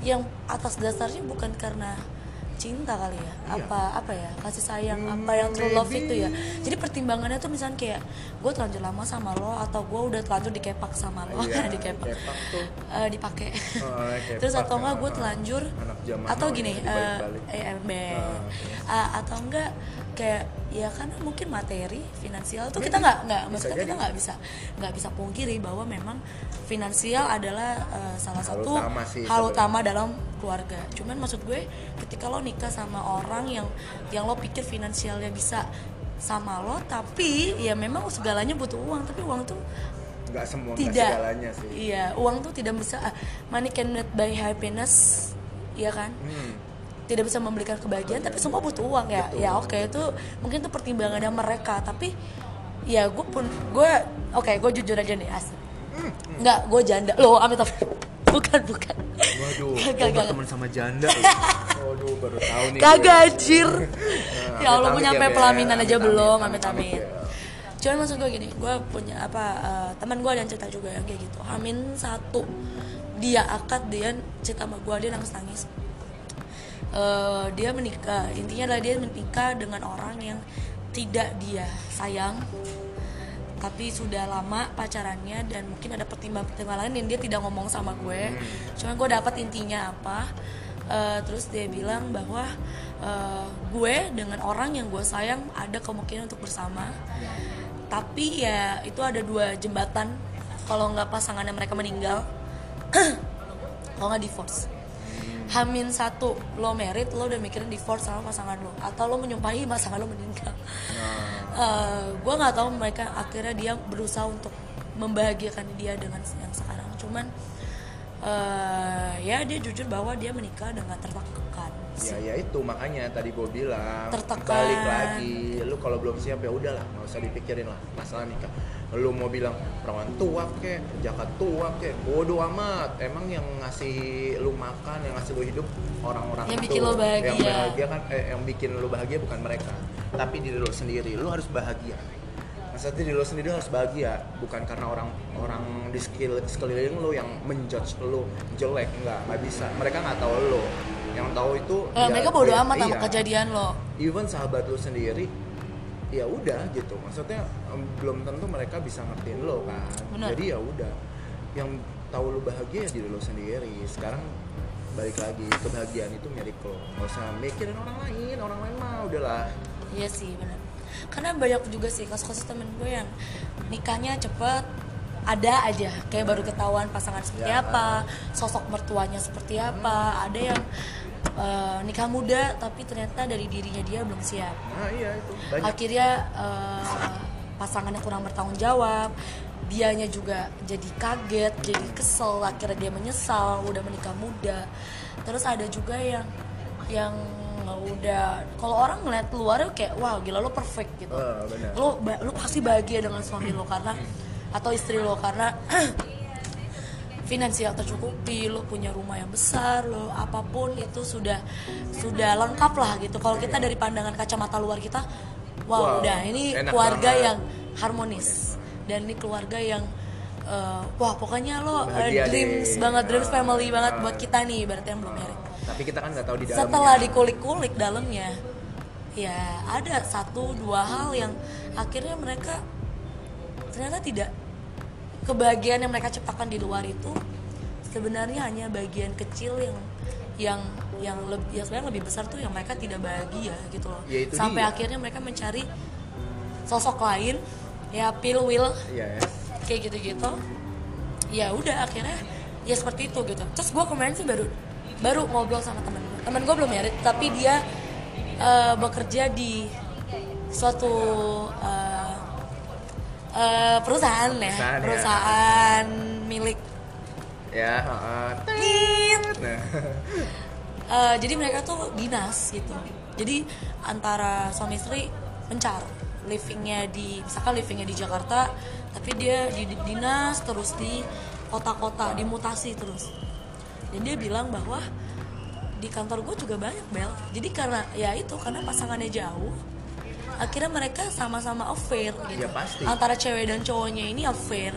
yang atas dasarnya bukan karena cinta kali ya?
Iya.
apa apa ya? Kasih sayang
Hmm,
apa yang true love
maybe.
itu ya? Jadi pertimbangannya tuh misalnya kayak gue terlanjur lama sama lo atau gue udah terlanjur dikepak sama lo?
Iya,
dikepak.
kepak tuh.
Eh, dipakai.
Oh, kepak,
terus atau enggak gue
zaman
atau gini
ya,
eh eh, eh,
Ah,
Ah, atau enggak kayak ya kan mungkin materi finansial tuh
Maybe.
kita nggak nggak
Bisa
maksudnya kita nggak bisa nggak bisa pungkiri bahwa memang finansial adalah eh, salah
Hal
satu
utama sih
hal
sebenarnya.
utama dalam keluarga cuman maksud gue ketika lo nikah sama orang yang yang lo pikir finansialnya bisa sama lo tapi ya memang segalanya butuh uang tapi uang tuh
nggak semua nggak
tidak
segalanya sih
iya uang tuh tidak bisa ah, money cannot buy happiness iya kan
Hmm.
Tidak bisa memberikan kebahagiaan tapi semua butuh uang ya
Betul.
ya oke itu mungkin itu pertimbangannya mereka tapi ya gue pun gue oke gue jujur aja nih asli
Hmm,
nggak gue janda lo amit amit bukan bukan
Waduh,
kagak.
berteman sama janda. loh. Waduh, baru tahu nih.
kagak anjir
Nah,
ya Allah gue nyampe
Bel.
pelaminan aja
Amit-amit,
belum amit amit
ya.
cuman maksud gue gini gue punya apa eh, teman gue ada yang cerita juga yang kayak gitu Amin satu dia akad dia cerita sama gue dia nangis nangis Eh, dia menikah. Intinya adalah dia menikah dengan orang yang tidak dia sayang tapi sudah lama pacarannya dan mungkin ada pertimbangan-pertimbangan lain yang dia tidak ngomong sama gue. Cuma gue dapat intinya apa? Eh, terus dia bilang bahwa eh, gue dengan orang yang gue sayang ada kemungkinan untuk bersama. Tapi ya itu ada dua jembatan. Kalau nggak pasangannya mereka meninggal kalau nggak divorce Hamin satu lo merit lo udah mikirin divorce sama pasangan lo. Atau lo menyumpahi pasangan lo meninggal.
Nah,
gue nggak tahu mereka akhirnya dia berusaha untuk membahagiakan dia dengan yang sekarang. Cuman eh, ya dia jujur bahwa dia menikah dengan tertekan.
Ya ya itu. Makanya tadi gue bilang
Tertekan.
balik lagi. Lu kalau belum siap ya udahlah. Nggak usah dipikirin lah masalah nikah lu mau bilang perawan tua kek jakat tua kek bodoh amat emang yang ngasih lu makan yang ngasih lu hidup orang-orang
Yang
itu.
bikin lu bahagia.
yang bahagia kan eh, yang bikin lu bahagia bukan mereka tapi diri lu sendiri lu harus bahagia maksudnya diri lu sendiri harus bahagia bukan karena orang orang di sekeliling lu yang menjudge lu jelek enggak nggak bisa mereka nggak tahu lu yang tahu itu
Eh,
ya,
mereka bodo
ya,
amat sama
iya.
kejadian lo
even sahabat lu sendiri ya udah gitu. Maksudnya em, belum tentu mereka bisa ngertiin lo kan.
Benar.
jadi ya udah. Yang tahu lu bahagia ya diri lu sendiri. Sekarang balik lagi kebahagiaan itu milik lo. Nggak usah mikirin orang lain orang lain mah udahlah.
Iya sih benar. Karena banyak juga sih kasus-kasus temen gue yang nikahnya cepet ada aja. Kayak baru ketahuan pasangan seperti
Ya.
apa, sosok mertuanya seperti apa, ada yang eh, nikah muda tapi ternyata dari dirinya dia belum siap.
nah iya itu banyak
Akhirnya eh, pasangannya kurang bertanggung jawab, dianya juga jadi kaget, jadi kesel, akhirnya dia menyesal udah menikah muda. Terus ada juga yang yang udah kalau orang ngeliat luar kayak wah gila lo perfect gitu
Oh,
lo lo pasti bahagia dengan suami lo karena atau istri lo karena finansial tercukupi lo punya rumah yang besar lo apa pun itu sudah sudah lengkap lah gitu. Kalau kita dari pandangan kacamata luar kita wow,
Wow,
udah ini keluarga
banget.
yang harmonis. Dan ini keluarga yang eh, wah pokoknya lo
Bahagia
dreams
deh.
banget dreams
Ah,
family banget buat kita nih berarti yang belum married.
Tapi kita kan nggak tahu di dalamnya.
Setelah dikulik-kulik dalamnya ya ada satu dua hal yang akhirnya mereka ternyata tidak kebahagiaan yang mereka ciptakan di luar itu sebenarnya hanya bagian kecil yang yang yang lebih yang sebenarnya lebih besar tuh yang mereka tidak bahagia gitu loh.
Ya,
sampai
dia.
akhirnya mereka mencari sosok lain ya pil will.
Iya ya.
Kayak gitu-gitu. Ya udah akhirnya ya seperti itu gitu. Terus gue kemarin sih baru baru ngobrol sama temen. Gue temen gue belum married tapi dia eh, bekerja di suatu eh, eh, perusahaan ya.
Perusahaan, ya.
perusahaan milik.
Ya nah.
Eh, jadi mereka tuh dinas gitu. Jadi antara suami istri mencar livingnya di misalkan livingnya di Jakarta tapi dia di di- dinas terus di kota-kota dimutasi terus. Dan dia bilang bahwa di kantor gue juga banyak bel. Jadi karena ya itu karena pasangannya jauh akhirnya mereka sama-sama affair gitu.
Ya, pasti.
antara cewek dan cowoknya ini affair.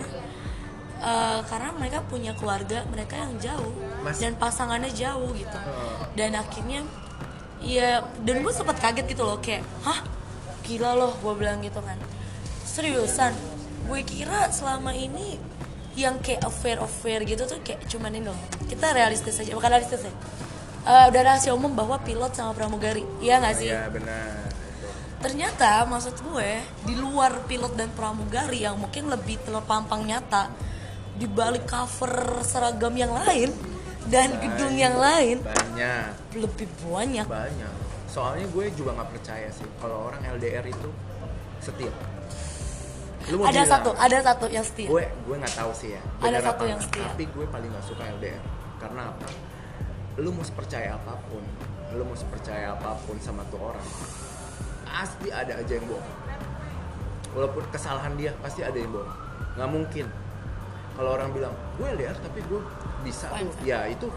Eh, karena mereka punya keluarga mereka yang jauh
Mas-
dan pasangannya jauh gitu.
Heeh.
dan akhirnya ya dan gue sempat kaget gitu loh kayak hah? Gila loh gue bilang gitu kan. Seriusan gue kira selama ini yang kayak affair affair gitu tuh kayak cuman ini loh. Kita realistis aja bukan realistis ya. Eh, udah rahasia umum bahwa pilot sama pramugari. Iya nggak sih?
ya benar.
Ternyata maksud gue di luar pilot dan pramugari yang mungkin lebih terpampang nyata di balik cover seragam yang lain dan gedung yang lain
banyak.
lebih banyak.
Banyak. Soalnya gue juga nggak percaya sih kalau orang LDR itu setia. Lu mau
ada
bilang,
satu ada satu yang setia.
Gue gue nggak tahu sih ya.
Ada satu yang setia.
tapi gue paling nggak suka LDR karena apa? Lu mau sepercaya apa pun. Lu mau sepercaya apa pun sama tuh orang pasti ada aja yang bohong. Walaupun kesalahan dia pasti ada yang bohong. Nggak mungkin. Kalau orang bilang gue LDR tapi gue bisa. Tuh ya itu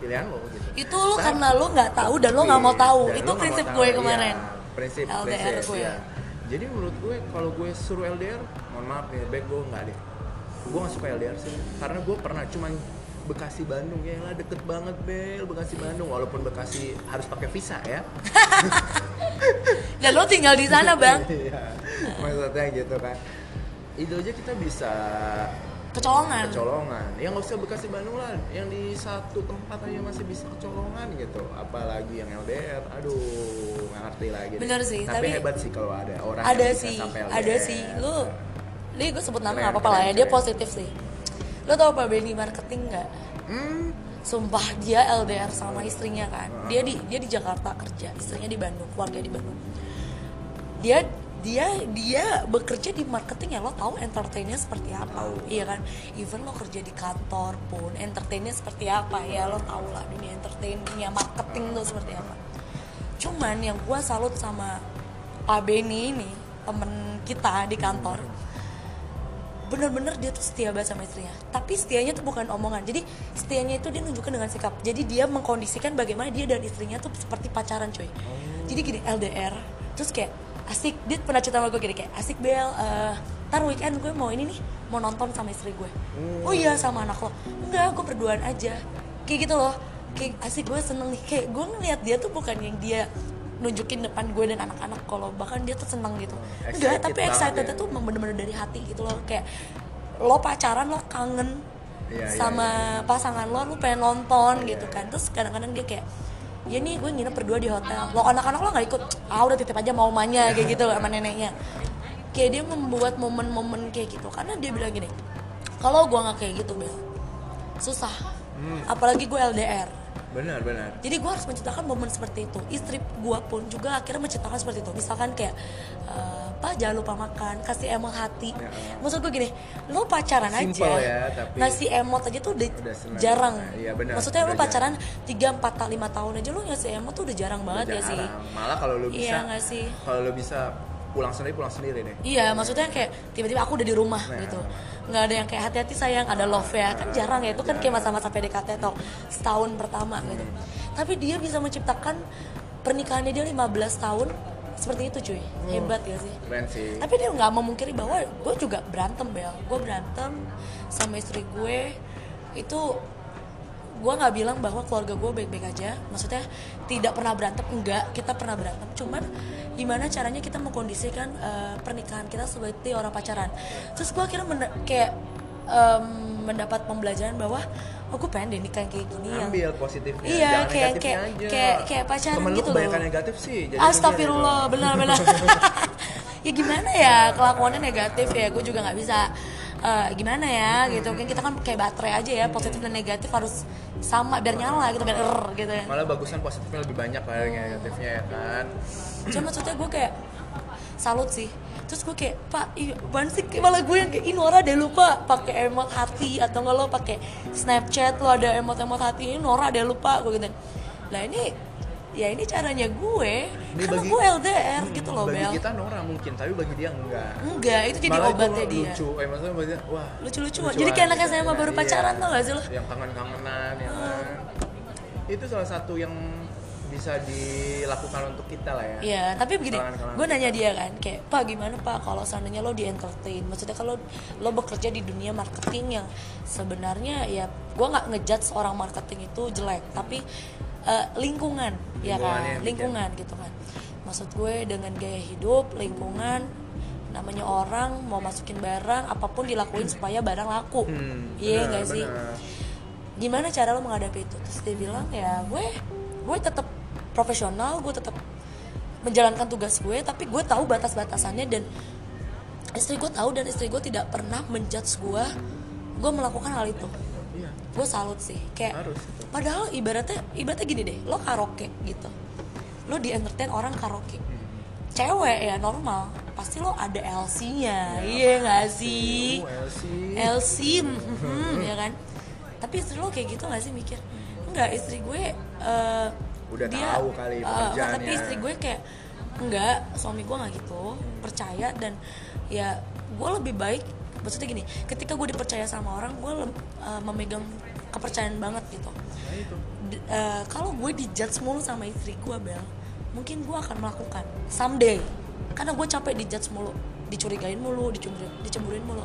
pilihan lo gitu.
Itu
Tapi-
karena lu nggak tahu dan lu nggak mau tahu. itu
nggak
prinsip gue
tahu,
kemarin.
Iya. prinsip
LDR
prinsip
gue.
ya. jadi menurut gue kalau gue suruh LDR mohon maaf nih baik gue nggak deh. Gue nggak suka LDR sih karena gue pernah cuman Bekasi Bandung. Ya lah deket banget Bel. Bekasi Bandung. Walaupun Bekasi harus pakai visa ya.
Dan lu tinggal di sana bang.
Iya, maksudnya gitu kan. Itu aja kita bisa
kecolongan.
Kecolongan. Ya nggak usah Bekasi Bandung lah. Yang di satu tempat aja masih bisa kecolongan gitu. Apalagi yang LDR aduh nggak ngerti lagi. Deh.
Bener sih,
tapi,
tapi-
hebat sih kalau ada orang
ada
yang bisa
sih ada sih. Lu Li gue sebut nama nggak apa-apa lah ya. dia positif sih lu tau apa Benny marketing nggak?
Hmm,
Sumpah dia LDR sama istrinya kan. Dia di dia di Jakarta kerja, istrinya di Bandung, keluarga di Bandung. Dia dia dia bekerja di marketing ya lo tahu entertainnya seperti apa? Iya kan? Even lo kerja di kantor pun entertainnya seperti apa ya? Lo tau lah dunia entertainnya marketing tuh seperti apa. Cuman yang gua salut sama Pak Benny ini temen kita di kantor bener-bener dia tuh setia banget sama istrinya. Tapi setianya tuh bukan omongan. Jadi setianya itu dia nunjukkan dengan sikap. Jadi dia mengkondisikan bagaimana dia dan istrinya tuh seperti pacaran coy jadi gini LDR terus kayak asik. Dia pernah cerita sama gue gini kayak asik Bel eh, ntar weekend gue mau ini nih mau nonton sama istri gue. Oh iya sama anak lo. Enggak gue berduaan aja. Kayak gitu loh. Kayak asik gue seneng nih. Kayak gue ngeliat dia tuh bukan yang dia nunjukin depan gue dan anak-anak kalau bahkan dia tuh seneng gitu. Enggak tapi excited
ya.
tuh emang bener-bener dari hati gitu loh. Kayak lo pacaran lo kangen
Iya, iya,
sama
iya.
pasangan lo lo pengen nonton
Iya,
gitu
iya.
kan. Terus kadang-kadang dia kayak ya nih gue nginep berdua di hotel. Lo anak-anak lo nggak ikut ah udah titip aja mau mamanya kayak gitu sama neneknya. Kayak dia membuat momen-momen kayak gitu. Karena dia bilang gini kalau gue nggak kayak gitu Bel susah.
Hmm.
apalagi gue LDR
benar benar
jadi gue harus menciptakan momen seperti itu istri gue pun juga akhirnya menciptakan seperti itu misalkan kayak eh, pak jangan lupa makan kasih emang hati
Ya.
maksud gue gini lo pacaran
Simple
aja
ya, tapi-
ngasih emot aja tuh udah,
Udah senang.
jarang
Iya, benar,
maksudnya lo
udah
pacaran 3, 4, 5 tahun aja lo ngasih emot tuh udah jarang banget ya sih
Jarang. malah kalau lu bisa
Iya nggak sih?
kalau lu bisa pulang sendiri pulang sendiri deh
Iya, maksudnya kayak tiba-tiba aku udah di rumah
Nah.
gitu. Nggak ada yang kayak hati-hati sayang, ada love ya. Kan jarang ya, itu kan kayak masa-masa PDKT atau setahun pertama gitu. Tapi dia bisa menciptakan pernikahannya dia 15 tahun seperti itu cuy. Hebat ya sih.
keren sih
Tapi dia nggak memungkiri bahwa gue juga berantem Bel. Gue berantem sama istri gue itu gue nggak bilang bahwa keluarga gue baik-baik aja. Maksudnya tidak pernah berantem, enggak. Kita pernah berantem. Cuman gimana caranya kita mengkondisikan eh, pernikahan kita seperti orang pacaran. Terus gue akhirnya menda- kayak em, mendapat pembelajaran bahwa oh gue pengen deh nikah yang kayak gini yang
ambil positifnya
Iya,
jangan
kayak-
negatifnya
kayak-
aja.
kayak- kayak pacaran
Temen
gitu loh.
negatif sih jadi
Astagfirullah, benar-benar. ya gimana ya kelakuannya negatif ya, gue juga nggak bisa eh, gimana ya gitu. Kan kita kan kayak baterai aja ya, positif dan negatif harus sama biar nyala gitu biar er gitu ya.
malah bagusan positifnya lebih banyak lah yang negatifnya ya kan
Cuma maksudnya gue kayak salut sih. Terus gue kayak, Pak, iya, sih? Malah gue yang kayak, ih Nora deh lupa pakai emot hati atau nggak lo pakai Snapchat lo ada emot-emot hati ini Nora deh lupa gue gitu. Lah ini ya ini caranya gue.
Ini
karena
bagi-
gue LDR gitu loh
bagi
Bel.
kita Nora mungkin tapi bagi dia enggak.
Enggak itu jadi
Malah itu
obatnya dia.
lucu eh maksudnya bagi dia, wah
lucu-lucu
lucuan
jadi kayak anak
gitu.
SMA baru
Iya.
pacaran tau gak sih lo
yang kangen-kangenan ya kan. Itu salah satu yang bisa dilakukan untuk kita lah ya.
Iya, tapi begini, gue nanya dia kan, kayak Pak gimana Pak kalau seandainya lo di entertain, maksudnya kalau lo bekerja di dunia marketing yang sebenarnya ya gue nggak ngejudge orang marketing itu jelek, tapi eh, lingkungan, ya kan,
yang
lingkungan gitu kan. Maksud gue dengan gaya hidup, lingkungan, namanya orang mau masukin barang, apa pun dilakuin supaya barang laku,
Hmm,
iya nggak sih? gimana cara lo menghadapi itu? Terus dia bilang ya gue gue tetap profesional gue tetap menjalankan tugas gue tapi gue tahu batas-batasannya dan istri gue tahu dan istri gue tidak pernah menjudge gue gue melakukan hal itu gue salut sih kayak
Harus
padahal ibaratnya ibaratnya gini deh lo karaoke gitu. Lo di entertain orang karaoke. Cewek ya normal. Pasti lo ada LC-nya iya. nggak sih?
Elsie.
LC mhm, ya kan? Tapi istri lo kayak gitu gak sih mikir? Enggak istri gue eh,
Udah
dia,
tahu kali pekerjaannya.
tapi istri gue kayak enggak suami gue nggak gitu percaya dan ya gue lebih baik maksudnya gini ketika gue dipercaya sama orang gue lem- eh, memegang kepercayaan banget gitu. D- eh, kalau gue dijudge mulu sama istri gue bel mungkin gue akan melakukan someday. Karena gue capek dijudge mulu dicurigain mulu dicemburuin, dicemburuin mulu.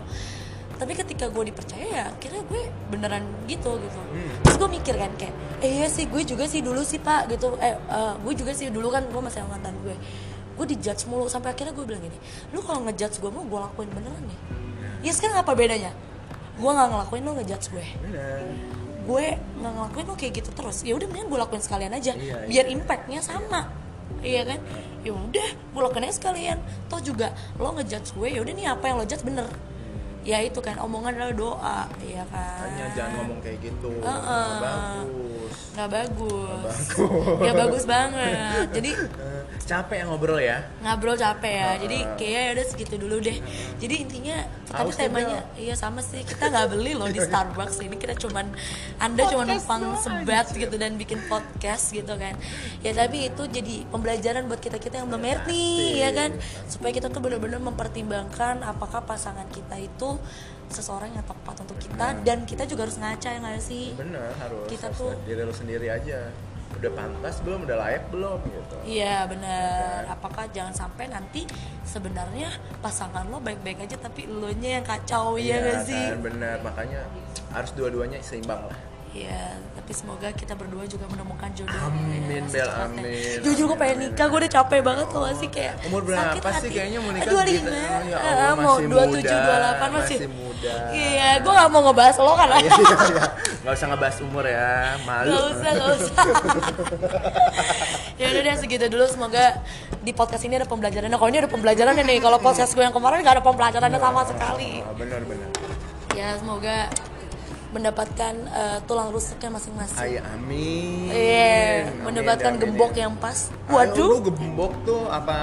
Tapi ketika gue dipercaya ya akhirnya gue beneran gitu gitu. Terus gue mikir kan kayak eh iya sih gue juga sih dulu sih pak gitu. Eh eh, gue juga sih dulu kan gue masih mantan gue. Gue dijudge mulu sampai akhirnya gue bilang gini lu kalau ngejudge gue mau gue lakuin beneran nih ya sekarang apa bedanya? Gue nggak ngelakuin lo ngejudge gue. Gue nggak ngelakuin lo kayak gitu terus. Ya udah mendingan gue lakuin sekalian aja.
Iya,
biar impactnya sama. Iya kan? Ya udah gue lakuin aja sekalian. Toh juga lo ngejudge gue ya udah nih apa yang lo judge bener ya itu kan omongan adalah doa iya kan?
Hanya jangan ngomong kayak gitu.
Heeh.
Nggak bagus.
Nggak bagus.
Bagus.
ya bagus banget. Jadi
capek yang ngobrol ya?
Ngobrol capek ya. Jadi kayaknya ya udah segitu dulu deh. Jadi intinya
tuh,
temanya iya sama sih. Kita nggak beli loh di Starbucks ini. Kita cuman anda cuma numpang sebat gitu dan bikin podcast gitu kan. Ya tapi itu jadi pembelajaran buat kita kita yang belum nih ya kan? Supaya kita tuh benar-benar mempertimbangkan apakah pasangan kita itu seseorang yang tepat untuk kita dan kita juga harus ngaca ya nggak sih?
Bener harus
Kita
harus
tuh-
diri lu sendiri aja. Udah pantas belum? Udah layak belum? Gitu.
Iya benar. Apakah jangan sampai nanti sebenarnya pasangan lo baik-baik aja tapi lo nya yang kacau ya gak sih?
kan, bener makanya harus dua-duanya seimbang lah
Iya, tapi semoga kita berdua juga menemukan jodoh.
Amin,
ya,
Bel, amin.
Jujur gue pengen nikah, gue udah capek banget tuh sih kayak.
Umur berapa
sakit
sih
hati.
kayaknya mau nikah
Eh, 25.
segitu? Ya
Eh,
Allah,
mau
masih
27,
muda,
28 masih.
masih muda.
Iya, gue gak mau ngebahas lo kan.
Iya, iya, iya. Nggak usah ngebahas umur ya malu
Gak usah, gak usah. ya udah deh segitu dulu. Semoga di podcast ini ada pembelajarannya. Kalau ini ada pembelajarannya nih. Kalau podcast gue yang kemarin gak ada pembelajarannya sama sekali.
Ah, bener bener
Ya semoga mendapatkan eh, tulang rusuknya masing-masing.
Ay, amin
Iya,
Amin,
mendapatkan
amin,
gembok
amin.
yang pas.
Ayo, lu
Waduh,
gembok tuh apa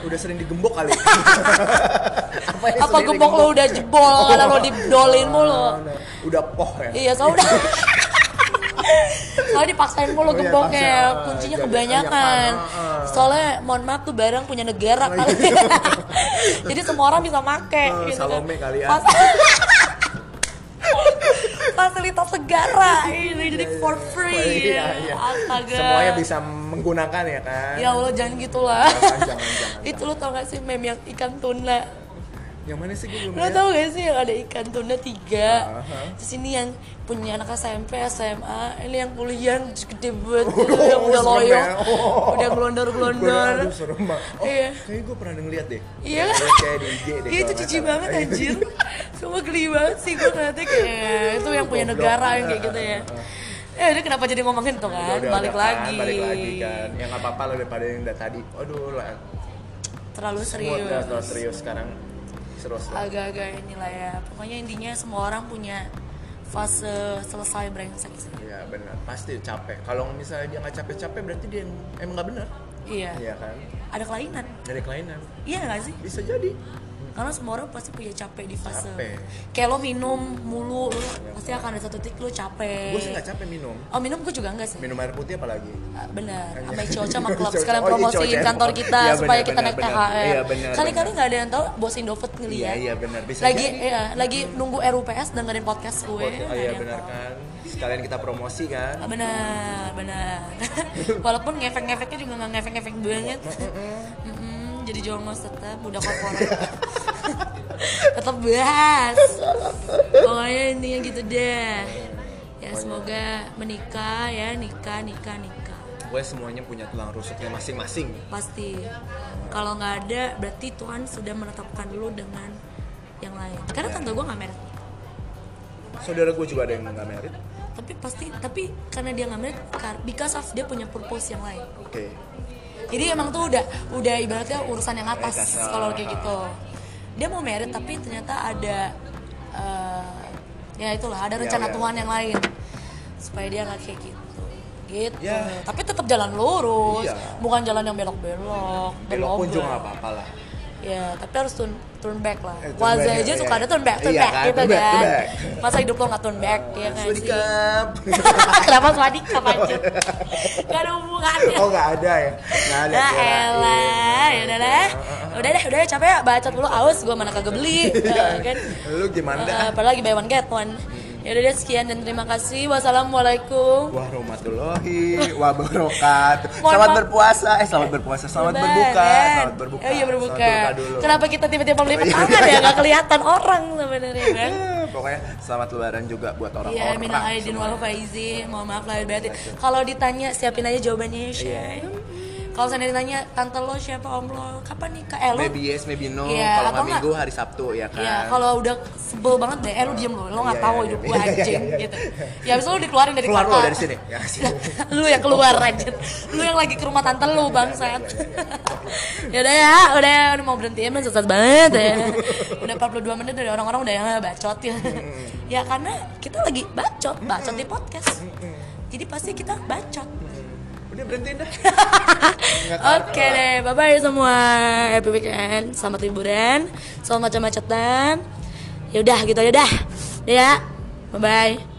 udah sering digembok kali apa, yang
apa gembok lo udah jebol karena lo didolin mulu.
Ah, udah, poh ya
Iya, soalnya udah. Soalnya dipaksain mulu
Oh iya,
gemboknya,
paksa.
kuncinya
Jadi,
kebanyakan.
iya.
Soalnya mohon maaf tuh barang punya negara kali. Jadi semua orang bisa make
Oh,
gitu kan.
Salome kali ya.
Negara ini jadi for free.
Iya, iya.
Astaga.
semuanya bisa menggunakan ya kan
Ya Allah jangan gitulah.
Jangan, jangan, jangan.
Itu lo tau gak sih meme yang ikan tuna?
Yang mana sih gue belum
Lo tau gak sih yang ada ikan tuna tiga?
Aha.
Terus ini yang punya anak SMP, SMA, ini yang kuliah gede banget gitu, yang udah loyong,
ya. Oh.
udah gelondor-gelondor.
Aduh, serem. Oh,
Iya.
kayaknya gue pernah ngeliat deh.
Iya.
Kayak di IG deh.
Iya itu cici banget anjir. Cuma geli banget sih gue ngeliatnya kayak itu yang punya negara yang kayak gitu ya. Eh, ini kenapa jadi ngomongin tuh kan?
Udah, udah,
balik
udah kan,
lagi.
balik lagi kan ya nggak apa-apa lah daripada yang dari tadi aduh lah
Terlalu
Semua
serius.
udah terlalu serius sekarang
Agak-agak inilah ya. Pokoknya intinya semua orang punya fase selesai brengsek sih.
ya benar pasti capek kalau misalnya dia nggak capek-capek berarti dia emang nggak benar
Iya.
iya kan
Ada kelainan.
dari kelainan
Iya nggak sih?
bisa jadi
Karena semua orang pasti punya capek di fase.
Capek.
Kayak lo minum mulu, lo pasti akan ada satu titik lo capek.
gue sih nggak capek minum.
Oh minum gue juga enggak sih.
minum air putih apalagi.
Ah, benar.
Hanya-
sama Icoca sama klub. Sekalian
Oh,
promosiin
Icoca.
kantor kita
Iya,
supaya
benar,
kita naik
benar,
THR.
Iya,
kali-kali nggak ada yang tahu bos Indofood ngeliat.
Iya iya benar. Bisa
lagi
jadi.
iya lagi nunggu RUPS dengerin podcast gue.
Oh iya benar kan. Sekalian kita promosi kan.
Ah, benar benar. Walaupun ngefek-ngefeknya juga nggak ngefek-ngefek banget jadi jongos tetap udah korporat. Tetap bahas pokoknya intinya gitu deh. Ya semoga menikah ya nikah nikah nikah.
Gue semuanya punya tulang rusuknya masing-masing.
Pasti. Kalau nggak ada berarti Tuhan sudah menetapkan dulu dengan yang lain. Karena tante gue nggak married
saudara gue juga ada yang nggak merit.
Tapi pasti tapi karena dia nggak kar- because of dia punya purpose yang lain.
Oke
jadi emang tuh udah udah ibaratnya urusan yang atas kalau kayak gitu. Dia mau married tapi ternyata ada eh, ya itulah ada
Ya,
rencana
ya.
Tuhan yang lain. Supaya dia nggak kayak gitu. Gitu.
Ya.
tapi tetap jalan lurus.
Iya.
bukan jalan yang belok-belok
belok pun juga nggak apa-apa lah.
Ya, tapi harus turn turn back lah.
Eh, turn
Waza
back,
aja
iya,
suka
iya.
ada turn back, turn
Iya
back
kan,
gitu
turn back,
kan.
turn back.
Masa hidup lo nggak turn back ya kan sih?
Swadikap
Kenapa swadikap aja? Gak ada hubungannya.
oh nggak ada ya nggak ada
Ya
kirain.
elah, ya udah deh. Udah deh, udah deh capek ya bacot dulu aus gua mana kagak beli ya kan.
lu gimana
Eh, padahal lagi buy one get one. Ya udah deh sekian dan terima kasih. Wassalamualaikum.
Warahmatullahi wabarakatuh. Selamat
maaf.
berpuasa. Eh, selamat berpuasa. Selamat berbuka. Selamat berbuka.
Oh iya berbuka.
Selamat berbuka dulu.
Kenapa kita tiba-tiba melipat
Iya.
tangan ya? Gak kelihatan orang sebenarnya kan.
Eh, Pokoknya selamat lebaran juga buat
Iya,
orang-orang.
minal aidin wal faizin. Mohon maaf lahir batin.
Iya,
Kalau ditanya siapin aja jawabannya ya, Shay. Kalau saya ditanya tante lo siapa om lo, kapan nikah? Eh lo
Maybe yes, maybe no.
Iya,
Kalau nggak minggu hari Sabtu ya kan.
Iya, kalau udah sebel banget deh, eh diem lo, lo nggak
Iya,
tahu
iya,
hidup
iya,
gue
iya, iya,
anjing
iya.
gitu. Ya abis lu dikeluarin dari
keluar lo
kota.
dari sini. Ya, sini.
lu yang keluar anjir. Lu yang lagi ke rumah tante lu bangsat.
Iya,
ya udah ya, udah udah mau berhenti emang sesat banget ya. Udah 42 menit dari orang-orang udah yang bacot ya. ya karena kita lagi bacot, bacot di podcast. Jadi pasti kita bacot.
Udah berhentiin dah.
Oke deh, bye bye semua. Happy weekend, selamat liburan, selamat macam-macetan. Ya udah gitu ya dah. Ya, bye bye.